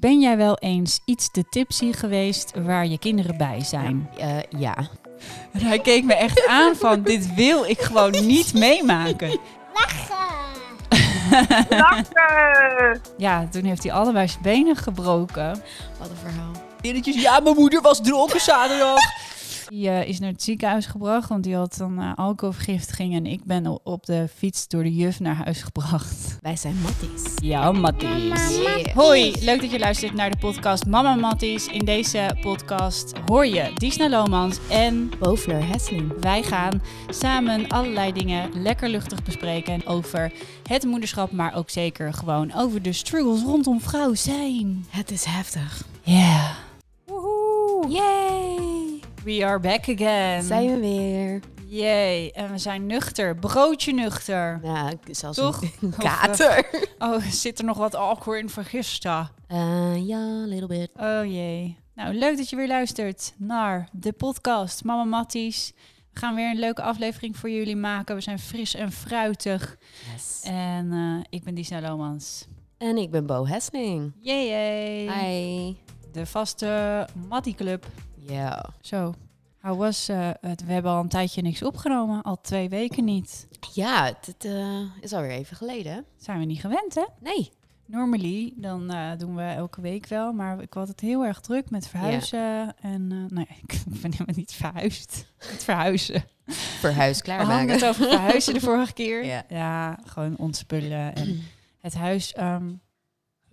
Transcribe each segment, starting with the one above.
ben jij wel eens iets te tipsy geweest waar je kinderen bij zijn? Eh, ja. En hij keek me echt aan van, dit wil ik gewoon niet meemaken. Lachen! Ja, toen heeft hij allebei zijn benen gebroken. Wat een verhaal. Dingetjes, ja, mijn moeder was dronken zaterdag. Die eh, is naar het ziekenhuis gebracht, want die had dan eh, alcoholvergiftiging. En ik ben op de fiets door de juf naar huis gebracht. Wij zijn matties. Ja, Matties. Yeah. Hoi, leuk dat je luistert naar de podcast Mama Matties. In deze podcast hoor je Disna Lomans en Bovler Hesseling. wij gaan samen allerlei dingen lekker luchtig bespreken over het moederschap, maar ook zeker gewoon over de struggles rondom vrouw zijn. Het is heftig. Yeah. Woehoe. Yay! We are back again. Zijn we weer. Yay. En we zijn nuchter. Broodje nuchter. Ja, ik- zelfs Toch? een kater. Oh, zit er nog wat alcohol in vergisten? Eh, ja, a little bit. Oh jee. Nou, leuk dat je weer luistert naar de podcast Mama Matties. We gaan weer een leuke aflevering voor jullie maken. We zijn fris en fruitig. Yes. En eh, ik ben Disna Lomans. En ik ben Bo Hesseling. Yay, yay. Hi. De vaste Mattie Club. Ja. Zo. How was eh, het? We hebben al een tijdje niks opgenomen. Al twee weken niet. Ja, het, het, eh, is alweer even geleden. Zijn we niet gewend, hè? Nee. Normally, dan eh, doen we elke week wel. Maar ik had het heel erg druk met verhuizen. En eh, nee, ik ben helemaal niet verhuisd. Met verhuizen. Verhuis We hadden klaarmaken. het over verhuizen de vorige keer. Ja. gewoon ontspullen en het huis ehm,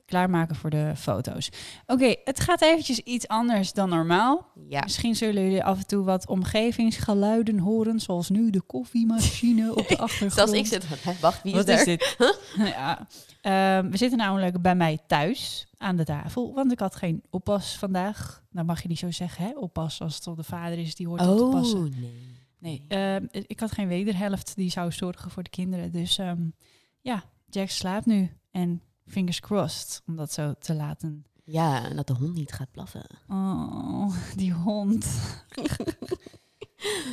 klaarmaken voor de foto's. Oké, het gaat eventjes iets anders dan normaal. Ja. Misschien zullen jullie af en toe wat omgevingsgeluiden horen, zoals nu de koffiemachine op de achtergrond. Zelfs ik zit wacht, wie is Wat er? is dit? ja. Ehm, we zitten namelijk bij mij thuis aan de tafel, want ik had geen oppas vandaag. Nou mag je niet zo zeggen, hè? Oppas als het toch de vader is die hoort op te passen. Oh, nee. Nee, ehm, ik had geen wederhelft die zou zorgen voor de kinderen. Dus ehm, ja, Jack slaapt nu. En fingers crossed om dat zo te laten. Ja, en dat de hond niet gaat blaffen. Oh, die hond.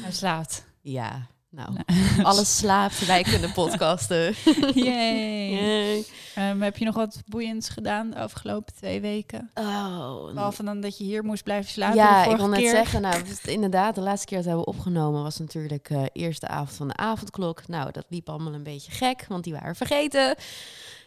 Hij slaapt. Ja, nou. Nou. Alles slaapt, wij kunnen podcasten. Yay. Yay. Ehm, heb je nog wat boeiends gedaan de afgelopen twee weken? Oh, Behalve dan dat je hier moest blijven slapen ja, ik wil net keer. zeggen, nou, inderdaad, de laatste keer dat we hebben opgenomen was natuurlijk eh eerste avond van de avondklok. Nou, dat liep allemaal een beetje gek, want die waren vergeten.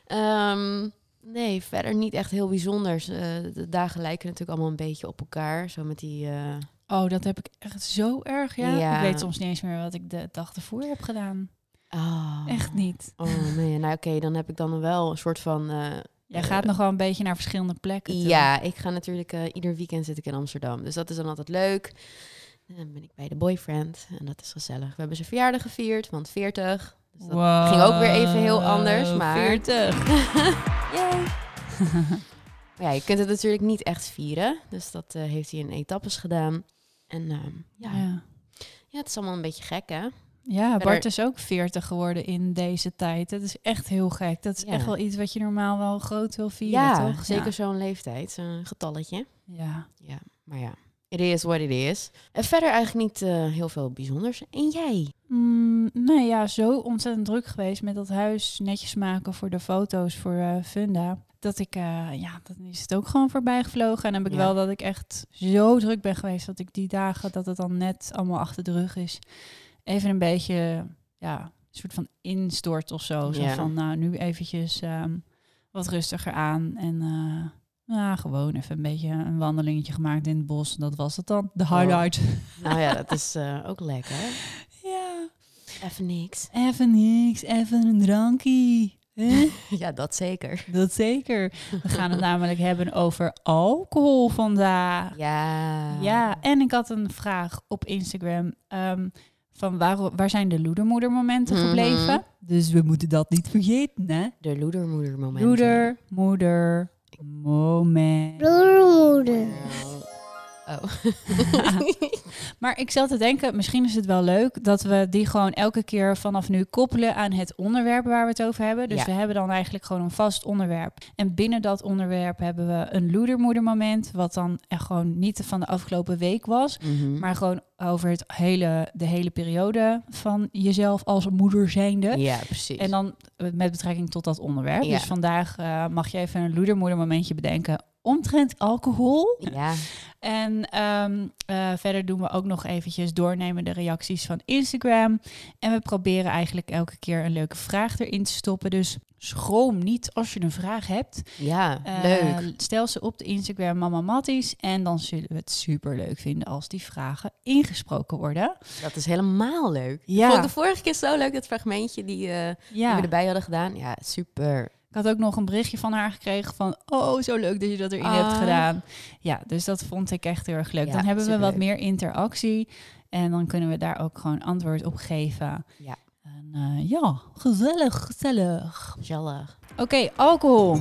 Ehm, nee, verder niet echt heel bijzonders. Eh, de dagen lijken natuurlijk allemaal een beetje op elkaar. Zo met die... eh, Oh, dat heb ik echt zo erg, ja. Ja. Ik weet soms niet eens meer wat ik de dag ervoor heb gedaan. oh. Echt niet. Oh nee, nou oké, dan heb ik dan wel een soort van... eh, Jij gaat nog wel een beetje naar verschillende plekken. toe. Ja, ik ga natuurlijk ieder weekend zit ik in Amsterdam. Dus dat is dan altijd leuk. En dan ben ik bij de boyfriend en dat is gezellig. We hebben zijn verjaardag gevierd, want 40. Dus dat ging ook weer even heel anders, maar... 40. Yay. Maar ja, je kunt het natuurlijk niet echt vieren. Dus dat eh, heeft hij in etappes gedaan. En ehm, ja. Ja. Ja. het is allemaal een beetje gek, hè? Ja, Verder- Bart is ook 40 geworden in deze tijd. Dat is echt heel gek. Dat is Ja. echt wel iets wat je normaal wel groot wil vieren, ja, toch? zeker Ja. zo'n leeftijd, zo'n getalletje. Ja. Ja, maar ja, it is what it is. En verder eigenlijk niet eh, heel veel bijzonders. En jij? Mm, nee, ja, zo ontzettend druk geweest met dat huis netjes maken voor de foto's voor eh, Funda. Dat ik, eh, ja, dan is het ook gewoon voorbij gevlogen. En dan heb ik Ja. wel dat ik echt zo druk ben geweest dat ik die dagen dat het dan net allemaal achter de rug is, even een beetje, ja, een soort van instort of zo. Zo Ja. van, nou, nu eventjes ehm, wat rustiger aan en uh, nou, gewoon even een beetje een wandelingetje gemaakt in het bos. Dat was het dan, de Oh. highlight. Nou ja, dat is eh, ook lekker. ja. Even niks. Even niks, even een drankje. Hè? Ja, dat zeker. Dat zeker. We gaan het namelijk hebben over alcohol vandaag. Ja. Ja, en ik had een vraag op Instagram. ehm, van waar, waar zijn de loedermoedermomenten Mhm. gebleven? Dus we moeten dat niet vergeten, hè? De loedermoeder momenten. Moment. Bloedmoeder. Oh. Maar ik zat te denken, misschien is het wel leuk dat we die gewoon elke keer vanaf nu koppelen aan het onderwerp waar we het over hebben. Dus Ja. we hebben dan eigenlijk gewoon een vast onderwerp. En binnen dat onderwerp hebben we een loedermoedermoment, wat dan echt gewoon niet van de afgelopen week was, Mhm. maar gewoon over het hele, de hele periode van jezelf als moeder zijnde. Ja, precies. En dan eh, met betrekking tot dat onderwerp. Ja. Dus vandaag eh, mag je even een loedermoeder momentje bedenken omtrent alcohol. ja, En ehm, eh, verder doen we ook nog eventjes doornemen de reacties van Instagram. En we proberen eigenlijk elke keer een leuke vraag erin te stoppen. Dus schroom niet als je een vraag hebt. ja, Eh, leuk. Stel ze op de Instagram Mama Matties. En dan zullen we het super leuk vinden als die vragen ingesproken worden. Dat is helemaal leuk. Ja. Vond ik de vorige keer zo leuk, dat fragmentje die, eh, die we erbij hadden gedaan. Ja, super. ik had ook nog een berichtje van haar gekregen van... Oh, zo leuk dat je dat erin Ah. hebt gedaan. Ja, dus dat vond ik echt heel erg leuk. Ja, dan hebben we wat meer interactie. En dan kunnen we daar ook gewoon antwoord op geven. Ja. Eh, ja, gezellig, gezellig. Gezellig. Oké, alcohol.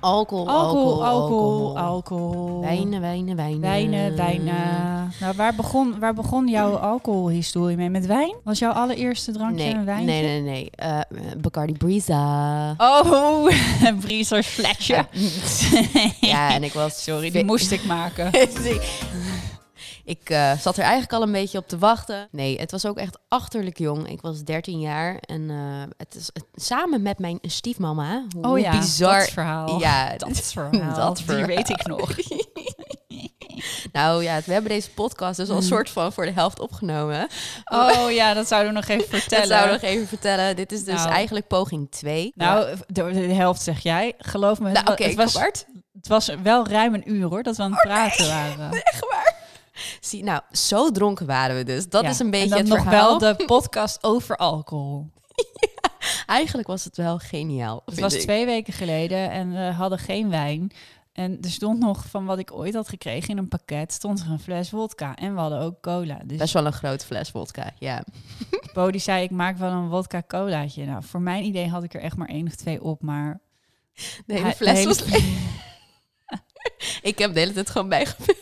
Alcohol, Alcohol, alcohol, alcohol. Wijnen, wijnen, wijnen. Wijnen, wijnen. Nou, waar begon, waar begon jouw alcoholhistorie mee? Met wijn? Was jouw allereerste drankje Nee, een nee, wijntje? nee, nee. Eh, Bacardi Breeza. Oh, Briezers flesje. Ja, en ik was... Sorry, die moest ik maken. ik eh, zat er eigenlijk al een beetje op te wachten. Nee, het was ook echt achterlijk jong. Ik was 13 jaar en eh, het is het- samen met mijn stiefmama. Hoe Oh ja, bizar. dat verhaal. Ja, dat verhaal. dat Die verhaal. weet ik nog. Nou ja, we hebben deze podcast dus al een soort van voor de helft opgenomen. Oh ja, dat zouden we nog even Dat vertellen. zou ik nog even vertellen. Dit is dus Nou. eigenlijk poging 2. Nou, de, de helft zeg jij. Geloof me, nou, het, het, was, Bart. het was wel ruim een uur hoor, dat we aan het praten waren. Echt waar? Zie, nou, zo dronken waren we dus. Dat Ja, is een en beetje dan het nog verhaal. wel de podcast over alcohol. Eigenlijk was het wel geniaal. Het was ik. twee weken geleden en we hadden geen wijn. En er stond nog van wat ik ooit had gekregen in een pakket, stond er een fles wodka. En we hadden ook cola. Dus Best wel een grote fles vodka, ja. Bo die zei, ik maak wel een wodka colaatje. Nou, voor mijn idee had ik er echt maar één of twee op, maar... De hele fles hele- was Ik heb de hele tijd gewoon bijgevuld.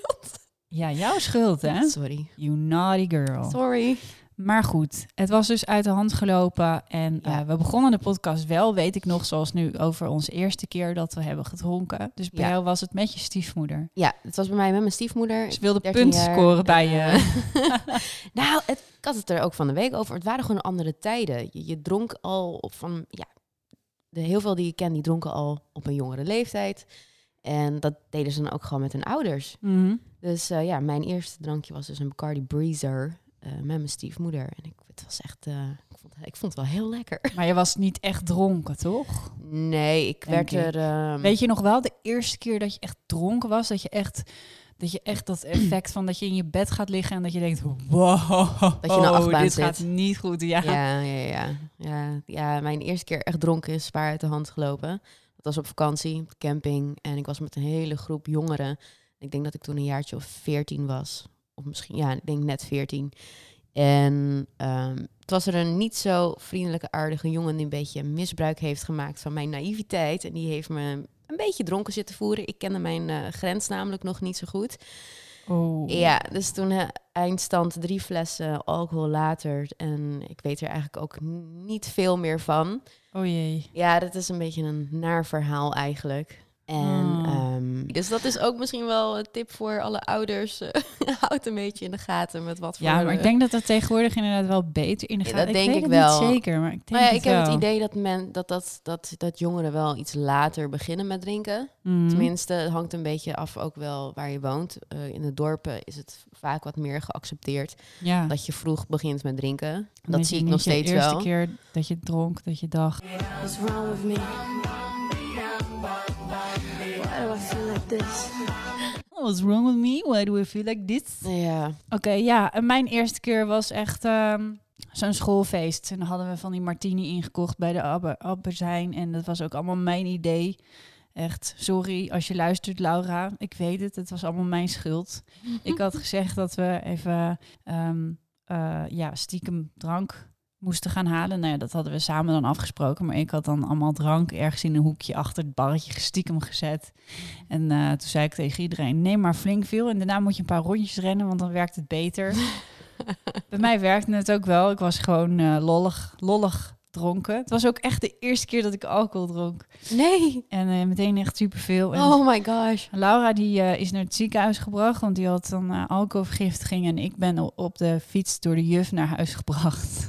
Ja, jouw schuld, hè? Sorry. You naughty girl. Sorry. Maar goed, het was dus uit de hand gelopen. En Ja. eh, we begonnen de podcast wel, weet ik nog, zoals nu, over onze eerste keer dat we hebben gedronken. Dus bij Ja. jou was het met je stiefmoeder. Ja, het was bij mij met mijn stiefmoeder. Ze wilde 13 punten jaar. scoren bij je. Eh, nou, het, ik had het er ook van de week over. Het waren gewoon andere tijden. Je, je dronk al van, ja, de, heel veel die ik ken, die dronken al op een jongere leeftijd. En dat deden ze dan ook gewoon met hun ouders. Mhm. Dus eh, ja, mijn eerste drankje was dus een Bacardi Breezer eh, met mijn stiefmoeder. En ik, het was echt, eh, ik, vond, ik vond het wel heel lekker. Maar je was niet echt dronken, toch? Nee, ik Denk werd ik. er... ehm, Weet je nog wel de eerste keer dat je echt dronken was? Dat je echt dat, je echt dat effect van dat je in je bed gaat liggen en dat je denkt, wow, Dat je achtbaan dit zit. gaat niet goed. Ja. Ja, ja, ja, ja. Ja, mijn eerste keer echt dronken is zwaar uit de hand gelopen. Dat was op vakantie, op camping. En ik was met een hele groep jongeren. Ik denk dat ik toen een jaartje of veertien was. Of misschien, ja, ik denk net veertien. En ehm, het was er een niet zo vriendelijke, aardige jongen die een beetje misbruik heeft gemaakt van mijn naïviteit. En die heeft me een beetje dronken zitten voeren. Ik kende mijn eh, grens namelijk nog niet zo goed. Oh. Ja, dus toen eindstand drie flessen alcohol later. En ik weet er eigenlijk ook niet veel meer van. oh jee. Ja, dat is een beetje een naar verhaal eigenlijk. En Oh. ehm, dus dat is ook misschien wel een tip voor alle ouders. eh, Houd een beetje in de gaten met wat voor... Ja, maar ik eh, denk dat dat tegenwoordig inderdaad wel beter in de Ja, gaten. dat denk weet ik het wel. Niet zeker, maar ik denk maar ja, het ik heb het idee dat, men, dat, dat, dat, dat jongeren wel iets later beginnen met drinken. Mhm. Tenminste, het hangt een beetje af ook wel waar je woont. Eh, in de dorpen is het vaak wat meer geaccepteerd Ja. dat je vroeg begint met drinken. Dat zie ik nog steeds eerste wel. keer dat je dronk, dat je dacht... What's wrong with me? Why do I feel like this? What's wrong with me? Why do I feel like this? Ja, Oké, ja. En mijn eerste keer was echt ehm, zo'n schoolfeest. En dan hadden we van die martini ingekocht bij de Abbe- Albertijn. En dat was ook allemaal mijn idee. Echt, sorry als je luistert, Laura. Ik weet het, het was allemaal mijn schuld. Ik had gezegd dat we even ehm, eh, ja, stiekem drank moesten gaan halen. Nou ja, dat hadden we samen dan afgesproken. Maar ik had dan allemaal drank ergens in een hoekje achter het barretje stiekem gezet. En eh, toen zei ik tegen iedereen, neem maar flink veel. En daarna moet je een paar rondjes rennen, want dan werkt het beter. Bij mij werkte het ook wel. Ik was gewoon eh, lollig, lollig dronken. Het was ook echt de eerste keer dat ik alcohol dronk. Nee. En eh, meteen echt superveel. En Oh my gosh. Laura die is naar het ziekenhuis gebracht, want die had dan alcoholvergiftiging. En ik ben op de fiets door de juf naar huis gebracht.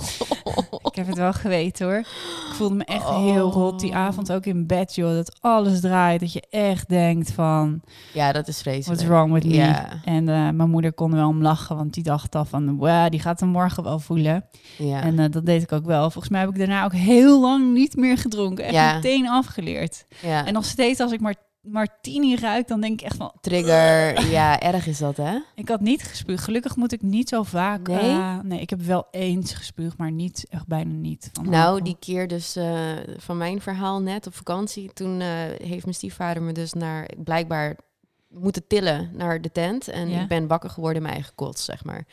Ik heb het wel geweten hoor. Ik voelde me echt heel rot die Oh. avond ook in bed, joh. Dat alles draait. Dat je echt denkt van, Ja, dat is vreselijk. what's wrong with me? En eh, mijn moeder kon wel om lachen, want die dacht al van, wow, die gaat hem morgen wel voelen. En eh, dat deed ik ook wel. Volgens mij heb ik daarna ook heel lang niet meer gedronken. Echt meteen afgeleerd. En nog steeds als ik maar martini ruik, dan denk ik echt van, Trigger. Ja, erg is dat, hè? ik had niet gespuugd. Gelukkig moet ik niet zo vaak. Nee? eh, nee, ik heb wel eens gespuugd, maar niet, echt bijna niet. Van Nou, alcohol. die keer dus eh, van mijn verhaal net op vakantie. Toen eh, heeft mijn stiefvader me dus naar blijkbaar moeten tillen naar de tent. En Ja. ik ben wakker geworden in mijn eigen kots, zeg maar.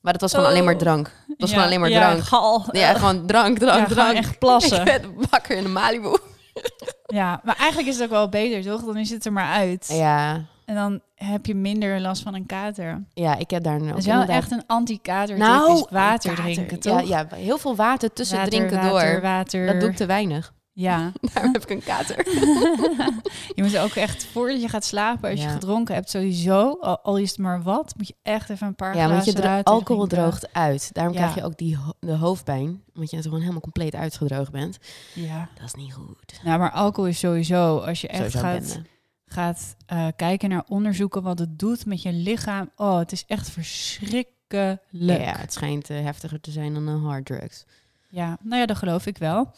Maar dat was gewoon alleen maar Oh. drank. Dat was Ja, gewoon alleen maar ja, drank. gal. Ja, gewoon drank, drank, gewoon drank. echt plassen. Ik werd wakker in de Malibu. Ja, maar eigenlijk is het ook wel beter, toch? Dan is het er maar uit. Ja, En dan heb je minder last van een kater. ja, ik heb daar nu ook Het is wel inderdaad- echt een anti-kater. nou, water kater. drinken, Ja, toch? ja, heel veel water tussen Water, drinken water, door. Water. Dat doe ik te weinig. Ja. Daarom heb ik een kater. je moet ook echt, voordat je gaat slapen, als je gedronken hebt, sowieso, al, al is het maar wat, moet je echt even een paar Ja, want je dro- alcohol droogt uit. Daarom Ja. krijg je ook die ho- de hoofdpijn. Want je gewoon helemaal compleet uitgedroogd bent. Ja. Dat is niet goed. Nou, maar alcohol is sowieso, als je echt Sowieso gaat, bende. gaat eh, kijken naar onderzoeken wat het doet met je lichaam. Oh, het is echt verschrikkelijk. Ja, het schijnt eh, heftiger te zijn dan een harddrugs. Ja, nou ja, dat geloof ik wel.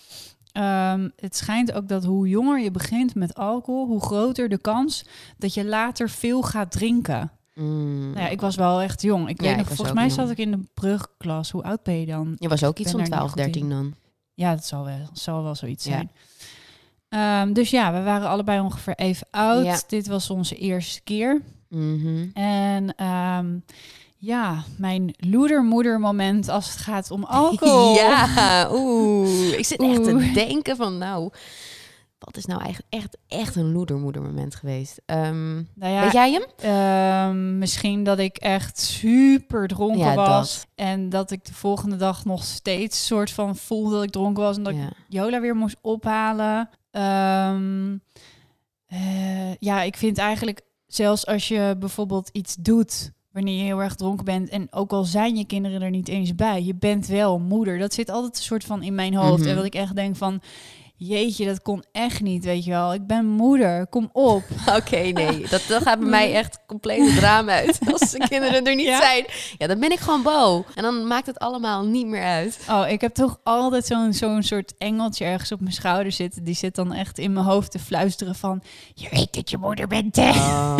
Ehm, het schijnt ook dat hoe jonger je begint met alcohol, hoe groter de kans dat je later veel gaat drinken. Mm. Nou ja, ik was wel echt jong. Ik Ja, weet ik nog, volgens mij jong. zat ik in de brugklas. Hoe oud ben je dan? je was ook iets van daar niet 12, goed in. 13 dan. Ja, dat zal wel, zal wel zoiets Ja. zijn. Ehm, dus ja, we waren allebei ongeveer even oud. Ja. Dit was onze eerste keer. Mhm. En ehm, ja, mijn loedermoeder moment als het gaat om alcohol. Ja, oeh. Ik zit echt te denken van, nou, wat is nou eigenlijk echt, echt een loedermoedermoment geweest? Ehm, Nou ja, weet jij hem? Ehm, misschien dat ik echt super dronken Ja, was. dat. En dat ik de volgende dag nog steeds soort van voelde dat ik dronken was. En dat ik. Jola weer moest ophalen. Ehm, eh, ja, ik vind eigenlijk zelfs als je bijvoorbeeld iets doet wanneer je heel erg dronken bent en ook al zijn je kinderen er niet eens bij, je bent wel moeder. Dat zit altijd een soort van in mijn hoofd Mhm. en dat ik echt denk van jeetje, dat kon echt niet, weet je wel. Ik ben moeder, kom op. Oké, nee. Dat, dat gaat bij mij echt compleet het raam uit. Als de kinderen er niet Ja? zijn. Ja, dan ben ik gewoon bo. En dan maakt het allemaal niet meer uit. Oh, ik heb toch altijd zo'n zo'n soort engeltje ergens op mijn schouder zitten. Die zit dan echt in mijn hoofd te fluisteren van... Je weet dat je moeder bent, hè? Oh,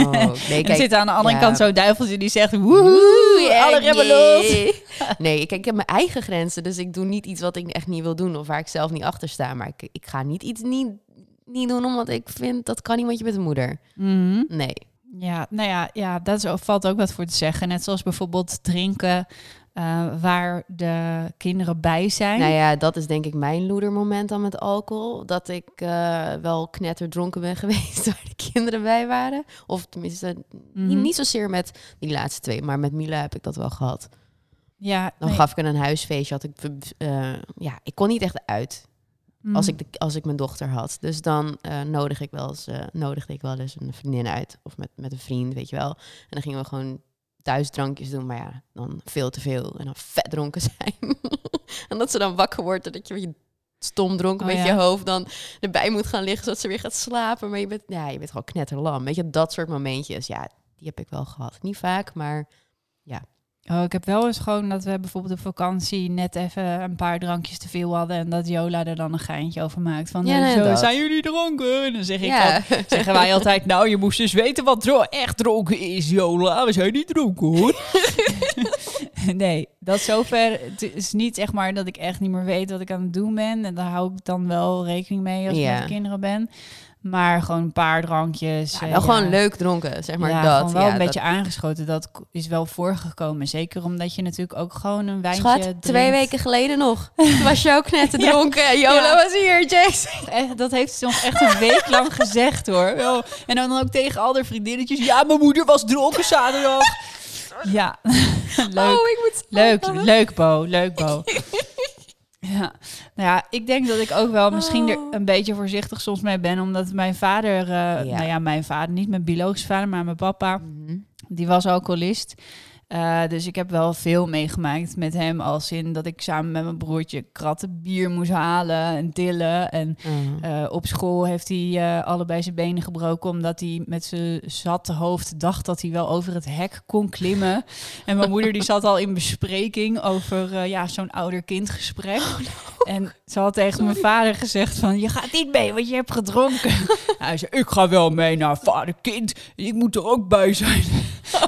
nee, en zit aan de andere ja. kant zo'n duiveltje die zegt... Woehoe, Oeh, alle remmen los. Nee, kijk, ik heb mijn eigen grenzen. Dus ik doe niet iets wat ik echt niet wil doen. Of waar ik zelf niet achter sta. Maar ik, ik ga niet iets niet, niet doen omdat ik vind... dat kan niet, want je bent een moeder. Mhm. Nee. Ja, nou ja, ja dat is, valt ook wat voor te zeggen. Net zoals bijvoorbeeld drinken eh, waar de kinderen bij zijn. Nou ja, dat is denk ik mijn loedermoment dan met alcohol. Dat ik eh, wel knetterdronken ben geweest waar de kinderen bij waren. Of tenminste, niet, Mhm. niet zozeer met die laatste twee, maar met Mila heb ik dat wel gehad. Ja, Dan nee, gaf ik een huisfeestje. Had ik, eh, ja, ik kon niet echt uit mm. als, ik de, als ik mijn dochter had. Dus dan eh, nodig ik wel eens, eh, nodigde ik wel eens een vriendin uit. Of met, met een vriend, weet je wel. En dan gingen we gewoon thuis drankjes doen. Maar ja, dan veel te veel. En dan vet dronken zijn. en dat ze dan wakker wordt. en Dat je, je stom dronken Oh, met ja. je hoofd dan erbij moet gaan liggen. Zodat ze weer gaat slapen. Maar je bent, ja, je bent gewoon knetterlam. Weet je, dat soort momentjes. Ja, die heb ik wel gehad. Niet vaak, maar Oh, ik heb wel eens gewoon dat we bijvoorbeeld op vakantie net even een paar drankjes te veel hadden. En dat Jola er dan een geintje over maakt. Van, Ja, eh, nee, zo, dat. zijn jullie dronken? En dan zeg ik ja. zeggen wij altijd, nou, je moest dus weten wat dro- echt dronken is, Jola. We zijn niet dronken, hoor. nee, dat zover. Het is niet zeg maar dat ik echt niet meer weet wat ik aan het doen ben. En daar hou ik dan wel rekening mee als ik Ja. met de kinderen ben. Maar gewoon een paar drankjes. Ja, eh, gewoon ja. leuk dronken, zeg maar ja, dat. gewoon wel ja, een dat- beetje aangeschoten. Dat is wel voorgekomen. Zeker omdat je natuurlijk ook gewoon een wijntje Schat, drinkt. twee weken geleden nog. Toen was je ook net dronken. Jola was hier, Jace. Echt, dat heeft ze nog echt een week lang gezegd hoor. En dan ook tegen al haar vriendinnetjes. Ja, mijn moeder was dronken zaterdag. Ja, leuk. Oh, ik moet Leuk, leuk Bo, leuk Bo. Ja, nou ja, ik denk dat ik ook wel misschien er Oh. een beetje voorzichtig soms mee ben, omdat mijn vader, eh, Ja. nou ja, mijn vader, niet mijn biologische vader, maar mijn papa, Mhm. die was alcoholist. Eh, dus ik heb wel veel meegemaakt met hem, als in dat ik samen met mijn broertje kratten bier moest halen en tillen. En Uh, eh, op school heeft hij eh, allebei zijn benen gebroken omdat hij met zijn zatte hoofd dacht dat hij wel over het hek kon klimmen. En mijn moeder die zat al in bespreking over ja, zo'n ouder-kind gesprek. En ze had tegen mijn vader gezegd van, je gaat niet mee, want je hebt gedronken. hij zei, ik ga wel mee naar vader-kind. Ik moet er ook bij zijn.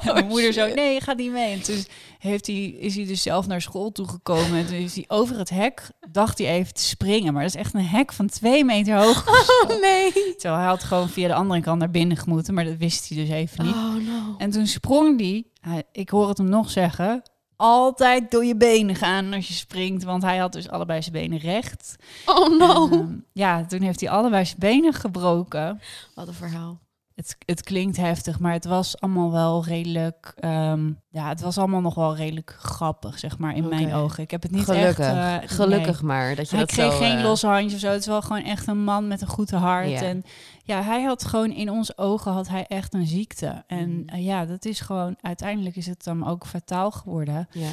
en mijn moeder zo, nee, je gaat niet mee. En toen heeft hij, is hij dus zelf naar school toegekomen. En toen is hij over het hek, dacht hij even te springen. Maar dat is echt een hek van twee meter hoog. oh nee. Terwijl hij had gewoon via de andere kant naar binnen gemoeten. Maar dat wist hij dus even niet. Oh no. En toen sprong hij, ik hoor het hem nog zeggen... Altijd door je benen gaan als je springt. Want hij had dus allebei zijn benen recht. Oh no. En, ehm, ja, toen heeft hij allebei zijn benen gebroken. Wat een verhaal. Het, het klinkt heftig, maar het was allemaal wel redelijk... ehm, ja, het was allemaal nog wel redelijk grappig, zeg maar, in mijn ogen. Ik heb het niet Gelukkig. echt... nee. Gelukkig maar dat je Hij dat kreeg zo, geen eh, losse handjes of zo. Het is wel gewoon echt een man met een goed hart. En ja, hij had gewoon in onze ogen had hij echt een ziekte. En Mhm. eh, ja, dat is gewoon... Uiteindelijk is het dan ook fataal geworden. Ja.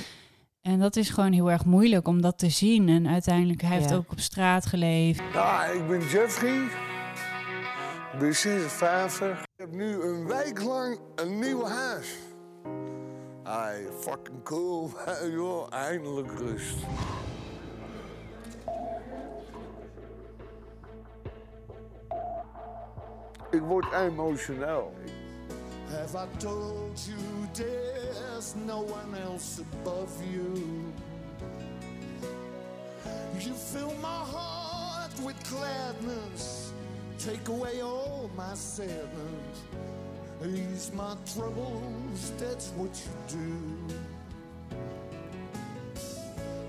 En dat is gewoon heel erg moeilijk om dat te zien. En uiteindelijk, hij heeft ook op straat geleefd. Ja, ik ben Jeffrey. Ben 56. Ik heb nu een week lang een nieuw huis. Ai, fucking cool. Joh, eindelijk rust. Ik word emotioneel. Have I told you there's no one else above you? You fill my heart with gladness, take away all my sadness, ease my troubles, that's what you do.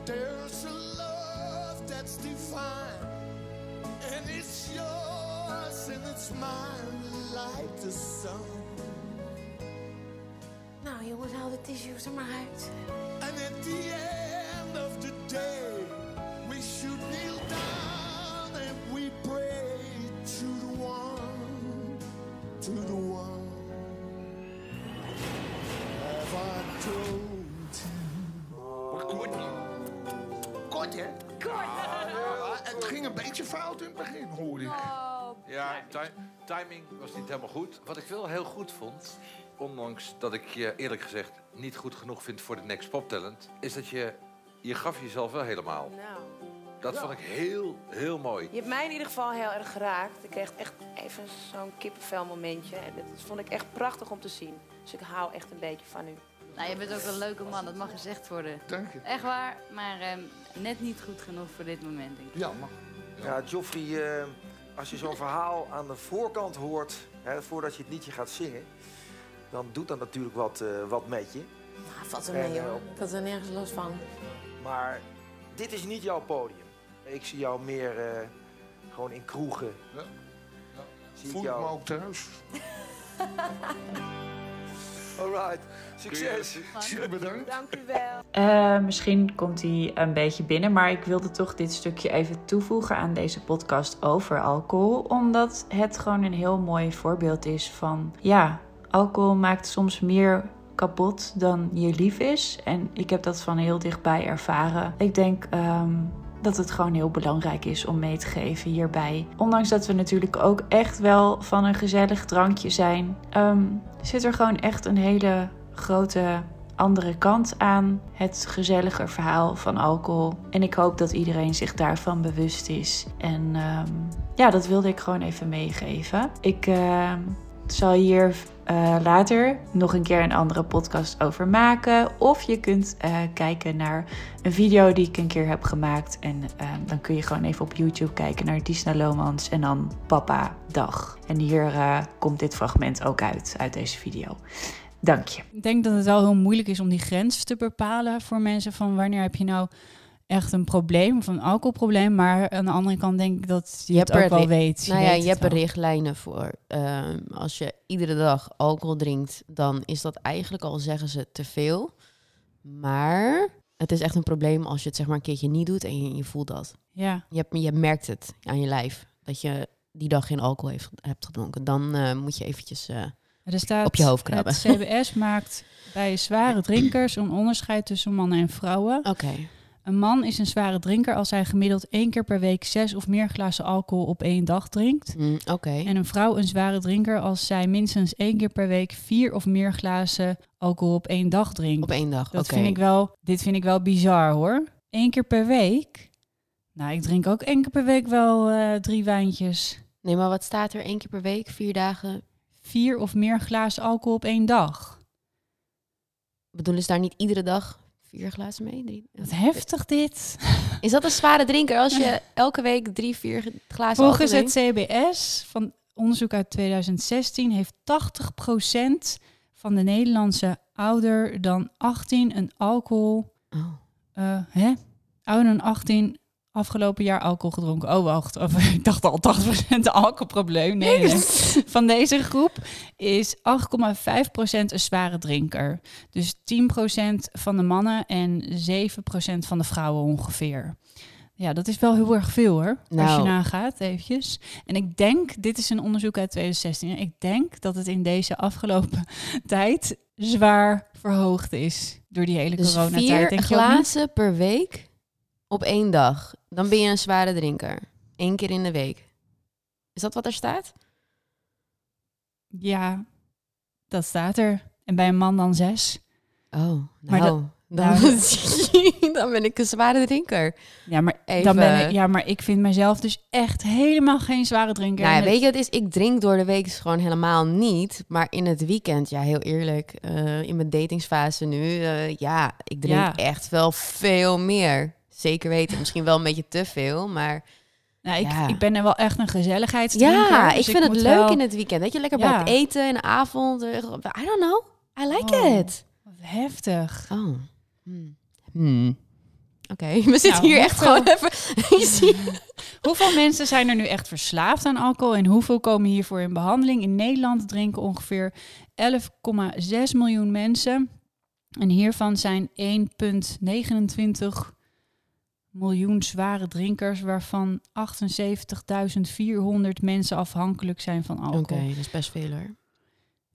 There's a love that's divine, and it's yours and it's mine like the sun. Nou jongens, haal de tissues er maar uit. And at the end of the day, we should Timing was niet helemaal goed. Wat ik wel heel goed vond, ondanks dat ik je eerlijk gezegd niet goed genoeg vind voor de Next Pop Talent, is dat je, je gaf jezelf wel helemaal. Nou, Dat vond ik heel, heel mooi. je hebt mij in ieder geval heel erg geraakt. Ik kreeg echt even zo'n kippenvel momentje. En dat vond ik echt prachtig om te zien. Dus ik hou echt een beetje van u. Nou, je bent ook een leuke man, dat mag gezegd worden. Dank je. Echt waar, maar ehm, net niet goed genoeg voor dit moment, denk ik. Ja, maar Ja, Joffrey, eh, als je zo'n verhaal aan de voorkant hoort, hè, voordat je het liedje gaat zingen, dan doet dat natuurlijk wat, eh, wat met je. Nou, valt er En, mee eh, hoor. Ik had er nergens last van. Maar dit is niet jouw podium. Ik zie jou meer eh, gewoon in kroegen. Ja. Ik ik me jou. ook thuis. Alright, succes. Super bedankt. Dank u wel. Eh, misschien komt hij een beetje binnen, maar ik wilde toch dit stukje even toevoegen aan deze podcast over alcohol. Omdat het gewoon een heel mooi voorbeeld is van, ja, alcohol maakt soms meer kapot dan je lief is. En ik heb dat van heel dichtbij ervaren. Ik denk ehm, dat het gewoon heel belangrijk is om mee te geven hierbij. Ondanks dat we natuurlijk ook echt wel van een gezellig drankje zijn, ehm, zit er gewoon echt een hele grote andere kant aan het gezellige verhaal van alcohol. En ik hoop dat iedereen zich daarvan bewust is. En ehm, ja, dat wilde ik gewoon even meegeven. Ik ehm, zal hier eh, later nog een keer een andere podcast over maken. Of je kunt eh, kijken naar een video die ik een keer heb gemaakt. En ehm, dan kun je gewoon even op YouTube kijken naar Disna Lomans en dan Papa Dag. En hier eh, komt dit fragment ook uit, uit deze video. Dank je. Ik denk dat het wel heel moeilijk is om die grens te bepalen voor mensen van wanneer heb je nou echt een probleem of een alcoholprobleem. Maar aan de andere kant denk ik dat je, Je het er ook wel weet. nou ja, weet je hebt er richtlijnen voor. Ehm, als je iedere dag alcohol drinkt, dan is dat eigenlijk al, zeggen ze, te veel. Maar Het is echt een probleem als je het zeg maar een keertje niet doet en je, je voelt dat. Ja. Je, hebt, je merkt het aan je lijf dat je die dag geen alcohol heeft, hebt gedronken. Dan eh, moet je eventjes... Er staat, Op je hoofd krabben. Het CBS maakt bij zware drinkers een onderscheid tussen mannen en vrouwen. Oké. Een man is een zware drinker als hij gemiddeld één keer per week zes of meer glazen alcohol op één dag drinkt. Mm, Oké. En een vrouw een zware drinker als zij minstens één keer per week vier of meer glazen alcohol op één dag drinkt. Op één dag, Dat vind ik wel, dit vind ik wel bizar hoor. Eén keer per week? Nou, ik drink ook één keer per week wel eh, drie wijntjes. Nee, maar wat staat er? één keer per week, vier dagen? Vier of meer glazen alcohol op één dag. Bedoelen ze daar niet iedere dag vier glazen mee? Drie? Wat heftig dit. Is dat een zware drinker als je elke week drie, vier glazen Volgens het? CBS van onderzoek uit 2016 heeft 80% van de Nederlandse ouder dan 18 een alcohol. Oh. eh, hè? Ouder dan 18 afgelopen jaar alcohol gedronken. Oh, wacht. Of, ik dacht al 80% een alcoholprobleem. Nee, nee. Van deze groep is 8,5% een zware drinker. Dus 10% van de mannen en 7% van de vrouwen ongeveer. Ja, dat is wel heel erg veel hoor. Als je Nou. nagaat, eventjes. En ik denk, dit is een onderzoek uit 2016. Ik denk dat het in deze afgelopen tijd zwaar verhoogd is. Door die hele Dus coronatijd. vier denk glazen per week op één dag. Dan ben je een zware drinker. Eén keer in de week. Is dat wat er staat? Ja, dat staat er. En bij een man dan zes. Oh, nou, Maar dat- dan, nou, dan ben ik een zware drinker. Ja, maar, Even- dan ben ik, ja, maar ik vind mezelf dus echt helemaal geen zware drinker. Nou ja, weet je wat het is? Ik drink door de week dus gewoon helemaal niet. Maar in het weekend, ja, heel eerlijk. eh, in mijn datingsfase nu, eh, ja, ik drink Ja. echt wel veel meer. Zeker weten, misschien wel een beetje te veel, maar... Nou, ik, ja. ik ben er wel echt een gezelligheidsdrinker. Ja, dus ik vind het leuk wel- in het weekend. Dat je lekker bij Ja. het eten in de avond. eh, I don't know. I like Oh. it. Wat heftig. Oh. Hmm. Hmm. Oké, we zitten Nou, hier echt gewoon even... Je ziet- Hoeveel mensen zijn er nu echt verslaafd aan alcohol en hoeveel komen hiervoor in behandeling? In Nederland drinken ongeveer 11,6 miljoen mensen. En hiervan zijn 1,29 miljoen zware drinkers, waarvan 78.400 mensen afhankelijk zijn van Oké, alcohol. dat is best veel hoor.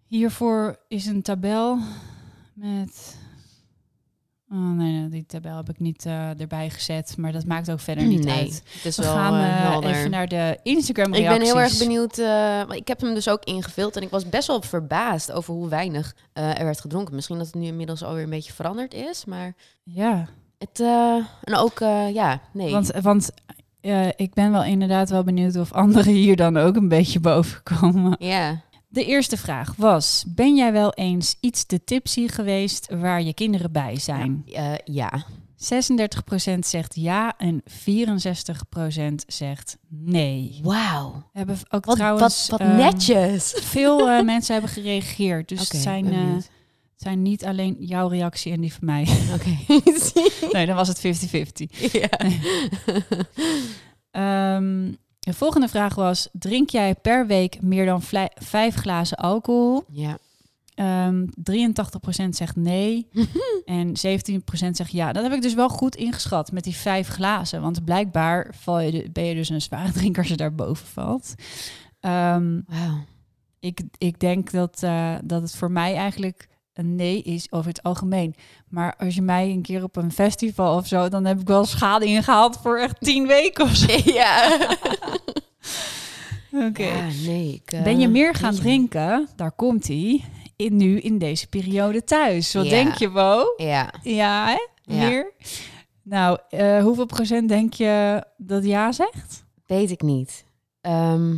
Hiervoor is een tabel met. Oh nee, die tabel heb ik niet eh, erbij gezet, maar dat maakt ook verder niet Nee, uit. het is We wel, gaan eh, eh, even naar de Instagram Ik reacties. ben heel erg benieuwd. want ik heb hem dus ook ingevuld en ik was best wel verbaasd over hoe weinig er werd gedronken. Misschien dat het nu inmiddels alweer een beetje veranderd is, maar Ja, het eh, en ook eh, ja, nee. want, want eh, ik ben wel inderdaad wel benieuwd of anderen hier dan ook een beetje boven komen. ja, De eerste vraag was: Ben jij wel eens iets te tipsy geweest waar je kinderen bij zijn? eh, ja. 36% zegt ja en 64% zegt nee. Wauw. We hebben ook Wat, trouwens wat, wat ehm, netjes. veel mensen hebben gereageerd. Dus het zijn. Het zijn niet alleen jouw reactie en die van mij. Oké. nee, dan was het 50-50. ja. Ehm, de volgende vraag was: drink jij per week meer dan vijf glazen alcohol? ja. Ehm 83% zegt nee en 17% zegt ja. Dat heb ik dus wel goed ingeschat met die vijf glazen. Want blijkbaar val je de- ben je dus een zware drinker als je daarboven valt. Ehm, Wauw. ik, ik denk dat, eh, dat het voor mij eigenlijk een nee is over het algemeen. Maar als je mij een keer op een festival of zo, dan heb ik wel schade ingehaald voor echt tien weken of zo. Ja. Oké. Ja, nee. Ik, eh, Ben je meer gaan drinken? Daar komt hij. In, nu in deze periode thuis. Wat Ja. denk je, Bo? Ja. Ja, hè? Ja. Meer? Nou, eh, hoeveel procent denk je dat ja zegt? Weet ik niet. Ehm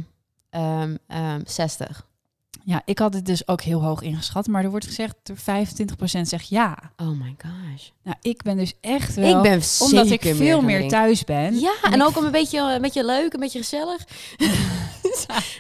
ehm, ehm, 60. Ja, ik had het dus ook heel hoog ingeschat. Maar er wordt gezegd, er 25% zegt ja. Oh my gosh. Nou, ik ben dus echt wel... ik ben omdat ik veel meer thuis ben. Ja, En en ook om een beetje, een beetje leuk, een beetje gezellig.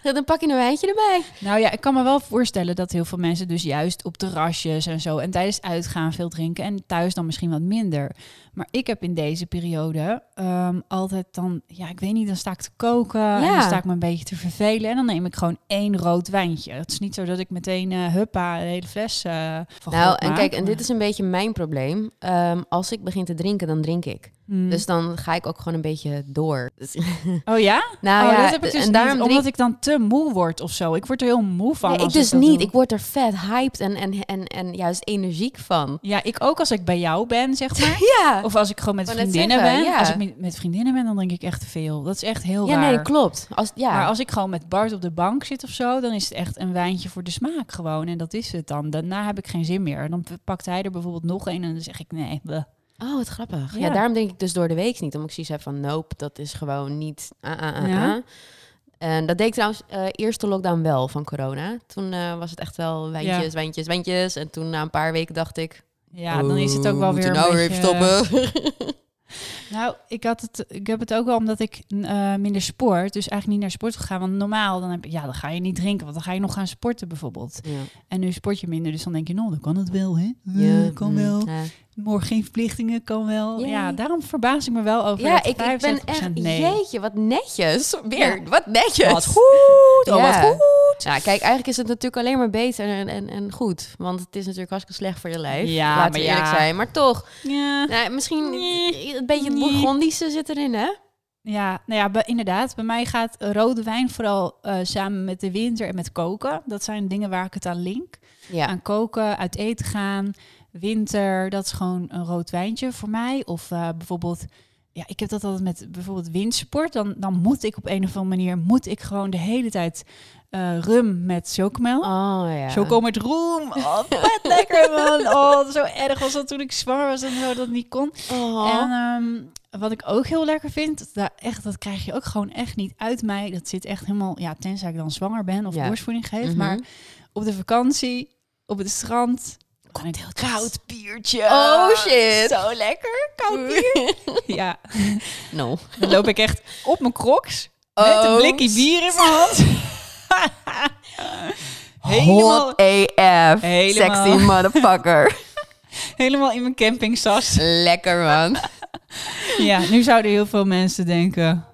Dan pak je een wijntje erbij. Nou ja, ik kan me wel voorstellen dat heel veel mensen dus juist op terrasjes en zo en tijdens uitgaan veel drinken en thuis dan misschien wat minder. Maar ik heb in deze periode ehm, altijd dan, ja, ik weet niet, dan sta ik te koken en Ja. dan sta ik me een beetje te vervelen en dan neem ik gewoon één rood wijntje. Het is niet zo dat ik meteen eh huppa een hele fles eh van Nou, en maak, kijk, en dit is een beetje mijn probleem. Ehm, als ik begin te drinken, dan drink ik. Hmm. Dus dan ga ik ook gewoon een beetje door. Dus- Oh ja? nou oh, ja, dat heb ik dus en daarom niet, omdat ik dan te moe word of zo. Ik word er heel moe van. Nee, ik dus dat niet. doe. Ik word er vet hyped en, en, en, en juist energiek van. Ja, ik ook als ik bij jou ben, zeg maar. Ja. Of als ik gewoon met vriendinnen zeggen, ben. ja. Als ik met- vriendinnen ben, dan drink ik echt te veel. Dat is echt heel Ja, raar. nee, klopt. Als, ja. Maar als ik gewoon met Bart op de bank zit of zo, dan is het echt een wijntje voor de smaak gewoon. En dat is het dan. Daarna heb ik geen zin meer. Dan pakt hij er bijvoorbeeld nog een en dan zeg ik nee. bleh. Oh, wat grappig. Ja. Ja. daarom denk ik dus door de week niet. Omdat ik zoiets heb van, nope, dat is gewoon niet... ah, ah, ah, Ja. ah. En dat deed ik trouwens eh eerste lockdown wel van corona. Toen eh, was het echt wel wijntjes, Ja. wijntjes, wijntjes. En toen na een paar weken dacht ik... Ja, dan is het ook wel "Oh, weer nou weer beetje, stoppen. Nou, ik, had het, ik heb het ook wel omdat ik eh, minder sport. Dus eigenlijk niet naar sport gegaan. Want normaal dan, heb, ja, dan ga je niet drinken. Want dan ga je nog gaan sporten bijvoorbeeld. ja. En nu sport je minder. Dus dan denk je, nou, dan kan het wel, hè? Ja, kan mm, wel. Morgen geen verplichtingen, kan wel. Yay. Ja, daarom verbaas ik me wel over Ja, dat ik, ik ben 75% echt... nee. Jeetje, wat netjes. Weer, Ja. wat netjes. Wat goed, oh, Ja. wat goed. Ja, kijk, eigenlijk is het natuurlijk alleen maar beter en, en, en goed. Want het is natuurlijk hartstikke slecht voor je lijf. Ja, Laten maar we eerlijk ja. zijn. Maar toch, Ja. nou, misschien Nee. een beetje het Nee. Bourgondische zit erin, hè? Ja, nou ja, inderdaad. Bij mij gaat rode wijn vooral eh, samen met de winter en met koken. Dat zijn dingen waar ik het aan link. Ja. Aan koken, uit eten gaan, winter, dat is gewoon een rood wijntje voor mij. Of eh, bijvoorbeeld, ja, ik heb dat altijd met bijvoorbeeld windsport. Dan, dan moet ik op een of andere manier, moet ik gewoon de hele tijd eh, rum met chocomel. Oh ja. Choco met roem. Oh, vet lekker man. Oh, zo erg was dat toen ik zwanger was en zo dat niet kon. Oh. En ehm, wat ik ook heel lekker vind, dat, echt, dat krijg je ook gewoon echt niet uit mij. Dat zit echt helemaal, ja, tenzij ik dan zwanger ben of Ja. borstvoeding geef. Mhm. Maar op de vakantie, op het strand, een koud biertje. Oh, shit. Zo lekker, koud bier. ja, No. dan loop ik echt op mijn crocs met een Oh. blikje bier in mijn hand. helemaal, Hot AF. Helemaal. Sexy motherfucker. helemaal in mijn campingtas. Lekker, man. Ja, nu zouden heel veel mensen denken...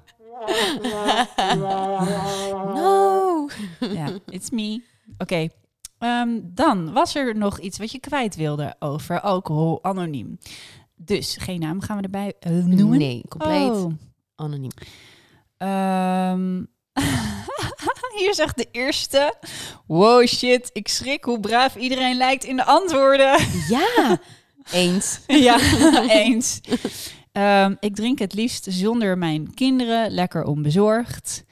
No. ja, it's me. Oké, ehm, dan was er nog iets wat je kwijt wilde over alcohol anoniem. Dus geen naam gaan we erbij eh, noemen. Nee, compleet Oh. anoniem. Ehm, hier zegt de eerste. Wow, shit, ik schrik hoe braaf iedereen lijkt in de antwoorden. Ja. Eens. ja, eens. Ehm, ik drink het liefst zonder mijn kinderen, lekker onbezorgd.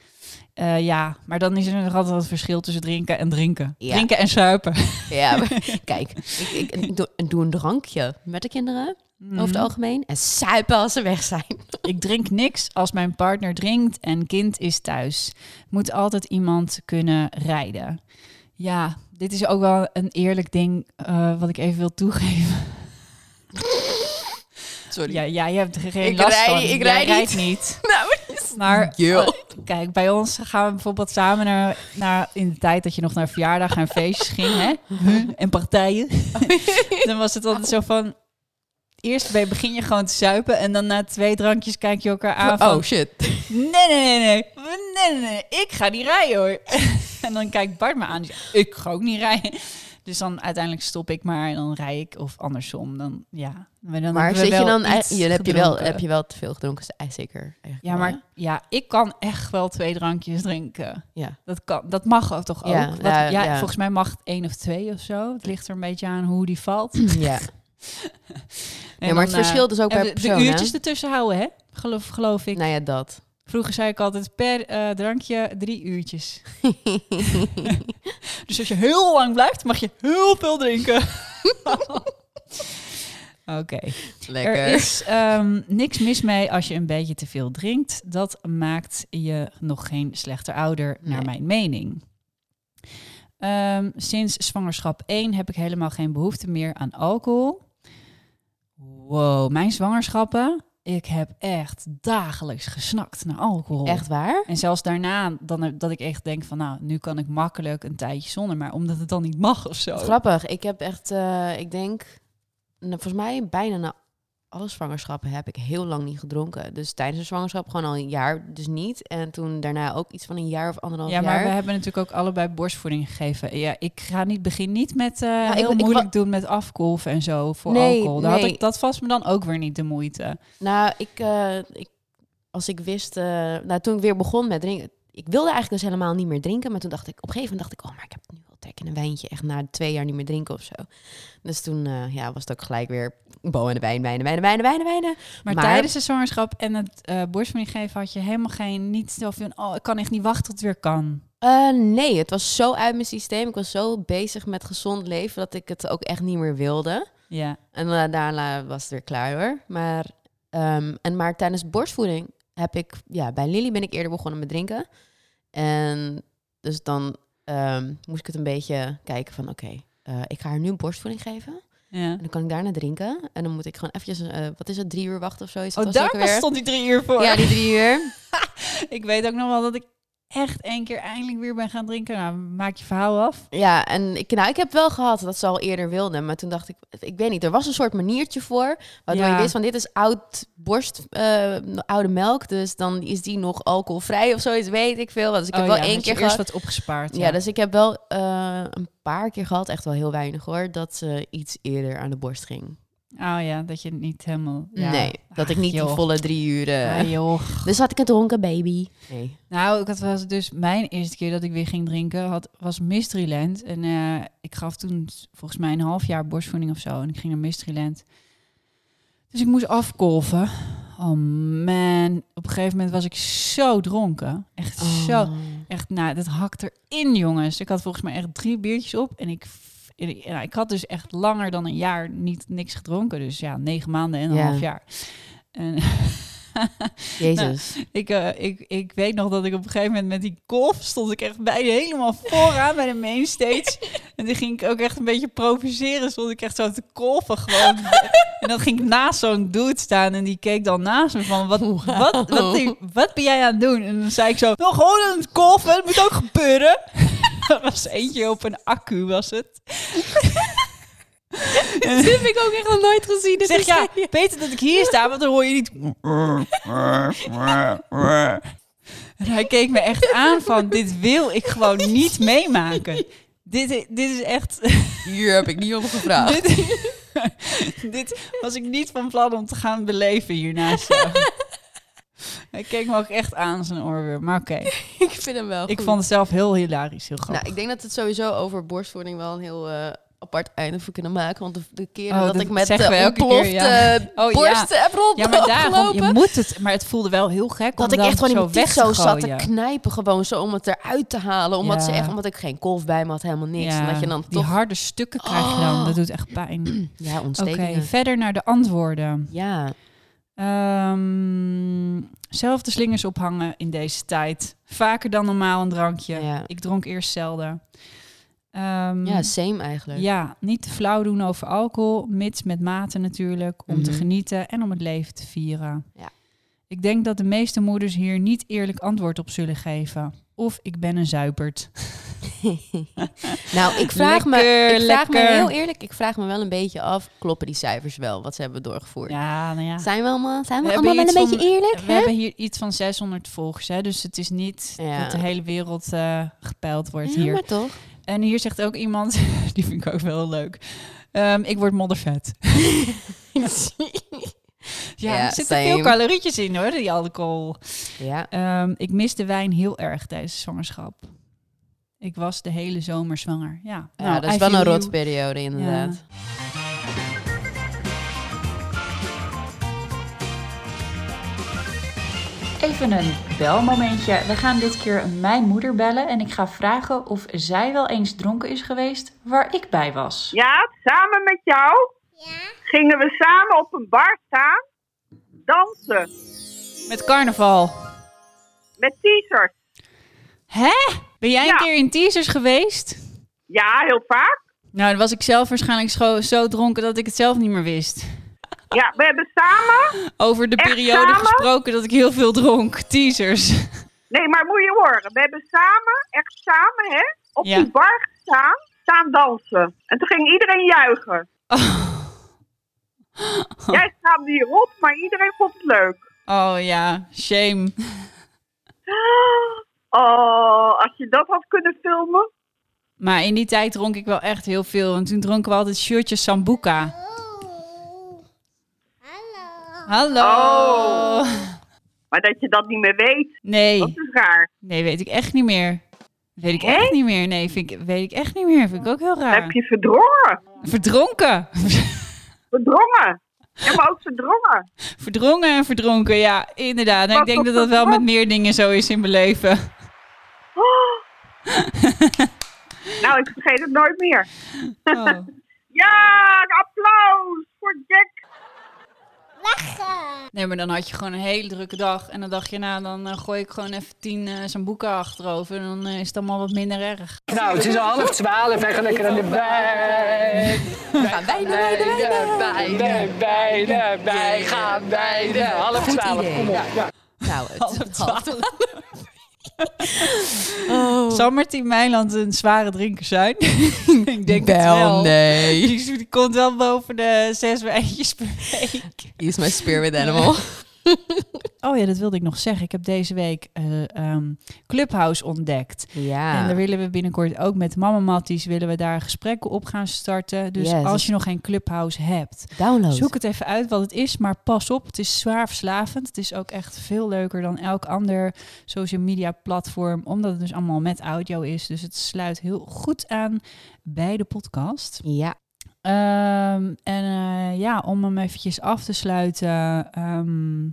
Eh, ja, maar dan is er nog altijd het verschil tussen drinken en drinken. Ja. Drinken en suipen. Ja, maar kijk, ik, ik, ik doe, ik doe een drankje met de kinderen, over het algemeen. En suipen als ze weg zijn. Ik drink niks als mijn partner drinkt en kind is thuis. Moet altijd iemand kunnen rijden. Ja, dit is ook wel een eerlijk ding eh, wat ik even wil toegeven. Sorry. Ja, ja je hebt geen Ik last rij- van. ik Jij rij rijdt niet. niet. Nou, Maar Yo. Kijk, bij ons gaan we bijvoorbeeld samen naar, naar in de tijd dat je nog naar verjaardagen en feestjes ging, hè? Huh? En partijen. dan was het altijd zo van. Eerst begin je gewoon te zuipen en dan na twee drankjes kijk je elkaar aan. Van, Oh shit. Nee, nee, nee, nee. Nee, nee, nee. Ik ga niet rijden hoor. en dan kijkt Bart me aan. Die zegt, ik ga ook niet rijden. Dus dan uiteindelijk stop ik maar en dan rij ik. Of andersom. Dan, ja. Maar, dan Maar zit je dan... iets Je, heb, je, wel, heb je wel te veel gedronken? Zeker. Ja, maar ja, ik kan echt wel twee drankjes drinken. Ja. Dat, kan, dat mag ook toch ook? Ja, Wat- ja, ja. Volgens mij mag het één of twee of zo. Het ligt er een beetje aan hoe die valt. Ja. Ja, maar het eh, verschilt dus ook per de- persoon, De hè? uurtjes ertussen houden, hè? Geloof, geloof ik. Nou ja, dat. Vroeger zei ik altijd per eh, drankje drie uurtjes. dus als je heel lang blijft, mag je heel veel drinken. Oké. Lekker. Er is ehm, niks mis mee als je een beetje te veel drinkt. Dat maakt je nog geen slechter ouder, naar Nee. mijn mening. Ehm, sinds zwangerschap 1 heb ik helemaal geen behoefte meer aan alcohol. Wow, mijn zwangerschappen. Ik heb echt dagelijks gesnakt naar alcohol. Echt waar? En zelfs daarna, dan, dat ik echt denk van, nou, nu kan ik makkelijk een tijdje zonder, maar omdat het dan niet mag of zo. Grappig. Ik heb echt, eh, ik denk, nou, volgens mij bijna na alle zwangerschappen heb ik heel lang niet gedronken. Dus tijdens de zwangerschap gewoon al een jaar dus niet. En toen daarna ook iets van een jaar of anderhalf Ja, jaar. maar we hebben natuurlijk ook allebei borstvoeding gegeven. Ja, ik ga niet begin niet met eh ik- heel ik moeilijk doen met afkolven en zo voor Nee, alcohol. Daar had nee. ik, dat was me dan ook weer niet de moeite. Nou, ik, eh, ik, als ik wist, eh, nou, toen ik weer begon met drinken, ik wilde eigenlijk dus helemaal niet meer drinken, maar toen dacht ik, op een gegeven moment dacht ik, oh, maar ik heb nu wel trek in een wijntje, echt na twee jaar niet meer drinken of zo. Dus toen, ja, was het ook gelijk weer bo en de wijn, wijn, wijn, wijn, wijn, wijn. Maar, tijdens de zwangerschap en het eh borstvoeding geven had je helemaal geen, niet zo van, oh, ik kan echt niet wachten tot het weer kan. Eh, nee, het was zo uit mijn systeem. Ik was zo bezig met gezond leven dat ik het ook echt niet meer wilde. Ja. En daarna was het weer klaar hoor. Maar, ehm, en maar tijdens borstvoeding heb ik, ja, bij Lily ben ik eerder begonnen met drinken. En dus dan ehm, moest ik het een beetje kijken van, oké, eh, ik ga haar nu borstvoeding geven. Ja. En dan kan ik daarna drinken. En dan moet ik gewoon eventjes, eh, wat is het, drie uur wachten of zoiets. Oh, daar stond die drie uur voor. Ja, die drie uur. ik weet ook nog wel dat ik echt één keer eindelijk weer ben gaan drinken. Nou, maak je verhaal af. Ja, en ik, nou, ik heb wel gehad dat ze al eerder wilden. Maar toen dacht ik, ik weet niet, er was een soort maniertje voor. Waardoor Ja. je wist van dit is oud borst, eh, oude melk. Dus dan is die nog alcoholvrij of zoiets, weet ik veel. Dus ik heb Oh wel ja, één keer eerst gehad. wat opgespaard. Ja, dus ik heb wel eh, een paar keer gehad, echt wel heel weinig hoor, dat ze iets eerder aan de borst ging. Oh ja, dat je het niet helemaal... Ja. Nee, dat ik Ach, niet die joh. volle drie uur... eh, Ah, joh. Dus had ik een dronken baby. Nee. Nou, ik had was dus mijn eerste keer dat ik weer ging drinken, had, was Mysteryland. En eh, ik gaf toen volgens mij een half jaar borstvoeding of zo. En ik ging naar Mysteryland. Dus ik moest afkolven. Oh man, op een gegeven moment was ik zo dronken. Echt zo. Oh. Echt, nou, dat hakt erin, jongens. Ik had volgens mij echt drie biertjes op. En ik, ik, ik had dus echt langer dan een jaar niet niks gedronken. Dus ja, negen maanden en een Ja. half jaar. En Jezus. Nou, ik, eh, ik, ik weet nog dat ik op een gegeven moment met die golf stond ik echt bij helemaal vooraan bij de mainstage. En toen ging ik ook echt een beetje provoceren. Stond ik echt zo te kolven gewoon. en dan ging ik naast zo'n dude staan en die keek dan naast me van... Wat, wat, wat, wat ben jij aan het doen? En dan zei ik zo... Nou, gewoon aan het kolven, dat moet ook gebeuren. Dat was eentje op een accu, was het. Dat heb ik ook echt nog nooit gezien. Dus zeg ja, beter dat ik hier sta, want dan hoor je niet... En hij keek me echt aan van, dit wil ik gewoon niet meemaken. Dit, dit is echt... Hier heb ik niet om gevraagd. dit, dit was ik niet van plan om te gaan beleven hiernaast. Hij keek me ook echt aan zijn oorworm, maar oké. ik vind hem wel Ik goed. vond het zelf heel hilarisch, heel grappig. Nou, ik denk dat het sowieso over borstvoeding wel een heel eh, apart einde voor kunnen maken. Want de, de keren Oh, dat dat ik met uh, keer, ontplofte ja. Oh, ja. borsten heb rond ja, maar daarom, je moet het... Maar het voelde wel heel gek dat ik echt gewoon in mijn zo zat te knijpen gewoon zo om het eruit te halen. Omdat, ze Ja. echt, omdat ik geen kolf bij me had, helemaal niks. en dat je dan die toch... harde stukken krijg je dan. Oh. Dat doet echt pijn. Ja, Oké, ontstekingen. verder naar de antwoorden. Ja. Ehm, zelf de slingers ophangen in deze tijd. Vaker dan normaal een drankje. Ja. Ik dronk eerst zelden. Ehm, ja, same eigenlijk. ja, niet te flauw doen over alcohol, mits met mate natuurlijk, om te Mhm. genieten en om het leven te vieren. Ja. Ik denk dat de meeste moeders hier niet eerlijk antwoord op zullen geven. Of ik ben een zuipert. Nou, ik vraag, me, ik vraag me heel eerlijk, ik vraag me wel een beetje af, kloppen die cijfers wel, wat ze hebben doorgevoerd? Ja, nou ja. Zijn we allemaal, zijn we We allemaal wel een beetje van- eerlijk? We hè? hebben hier iets van 600 volgers, hè? dus het is niet Ja. dat de hele wereld eh, gepeild wordt Ja, hier. maar toch? En hier zegt ook iemand, die vind ik ook wel leuk. Ehm, ik word moddervet. ja, Ja, er zitten veel calorietjes in hoor, die alcohol. Ja. Ehm, ik mis de wijn heel erg tijdens de zwangerschap. Ik was de hele zomer zwanger. Ja, Ja, Nou, dat is I wel een rotperiode inderdaad. Even een belmomentje. We gaan dit keer mijn moeder bellen en ik ga vragen of zij wel eens dronken is geweest waar ik bij was. Ja, samen met jou gingen we samen op een bar staan, dansen Met carnaval. met teasers. Hè? Ben jij Ja. een keer in teasers geweest? Ja, heel vaak. Nou, dan was ik zelf waarschijnlijk zo, zo dronken dat ik het zelf niet meer wist. Ja, we hebben samen. Over de periode samen? gesproken dat ik heel veel dronk. Teasers. Nee, maar moet je horen. We hebben samen, echt samen, hè, op Ja. die bar gestaan, staan dansen. En toen ging iedereen juichen. Jij schaamde je rot, maar iedereen vond het leuk. Oh ja, shame. Oh, als je dat had kunnen filmen. Maar in die tijd dronk ik wel echt heel veel. Want toen dronken we altijd shirtjes Sambuca. Hallo. Oh. Maar dat je dat niet meer weet, Nee. dat is raar. Nee, weet ik echt niet meer. Weet ik echt niet meer. Nee, vind ik, weet ik echt niet meer. Vind ik ook heel raar. Heb je verdrongen? Verdronken. Verdrongen. Ja, maar ook verdrongen. Verdrongen en verdronken, ja, inderdaad. En ik denk dat dat wel met meer dingen zo is in mijn leven. Nou, ik vergeet het nooit meer. Oh. ja, een applaus voor Jack. Nee, maar dan had je gewoon een hele drukke dag. En dan dacht je, nou, dan eh, gooi ik gewoon even tien eh zo'n boeken achterover. En dan eh, is het allemaal wat minder erg. Nou, het is al half twaalf. Wij gaan lekker aan de bij. We gaan bij, bij, bij, bij, bij, bij, bij, gaan bij de half twaalf. Kom op. Ja. Nou, het Half half twaalf. Zal Martien Meiland een zware drinker zijn? ik denk het Wel, wel. nee. Die, die komt wel boven de zes wijntjes per week. He is my spirit animal. Oh ja, dat wilde ik nog zeggen. Ik heb deze week eh, ehm, Clubhouse ontdekt. Ja. En daar willen we binnenkort ook met Mama Matties willen we daar gesprekken op gaan starten. Dus Yes, als je nog geen Clubhouse hebt, Download. zoek het even uit wat het is. Maar pas op, het is zwaar verslavend. Het is ook echt veel leuker dan elk ander social media platform, omdat het dus allemaal met audio is. Dus het sluit heel goed aan bij de podcast. Ja. Ehm, en eh, ja, om hem eventjes af te sluiten. ehm,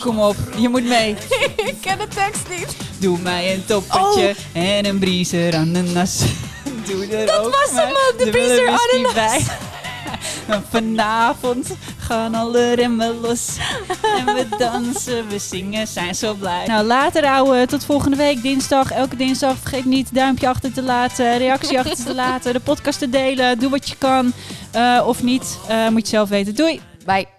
kom op, je moet mee. ik ken de tekst niet. Doe mij een toppertje en een briezer ananas. Doe er Oh. Dat ook was hem de briezer whisky ananas. bij. Vanavond gaan alle remmen los. En we dansen, we zingen, zijn zo blij. Nou, later ouwe. Tot volgende week, dinsdag. Elke dinsdag. Vergeet niet duimpje achter te laten, reactie achter te laten, de podcast te delen. Doe wat je kan. Eh, of niet, Eh, moet je zelf weten. Doei! Bye.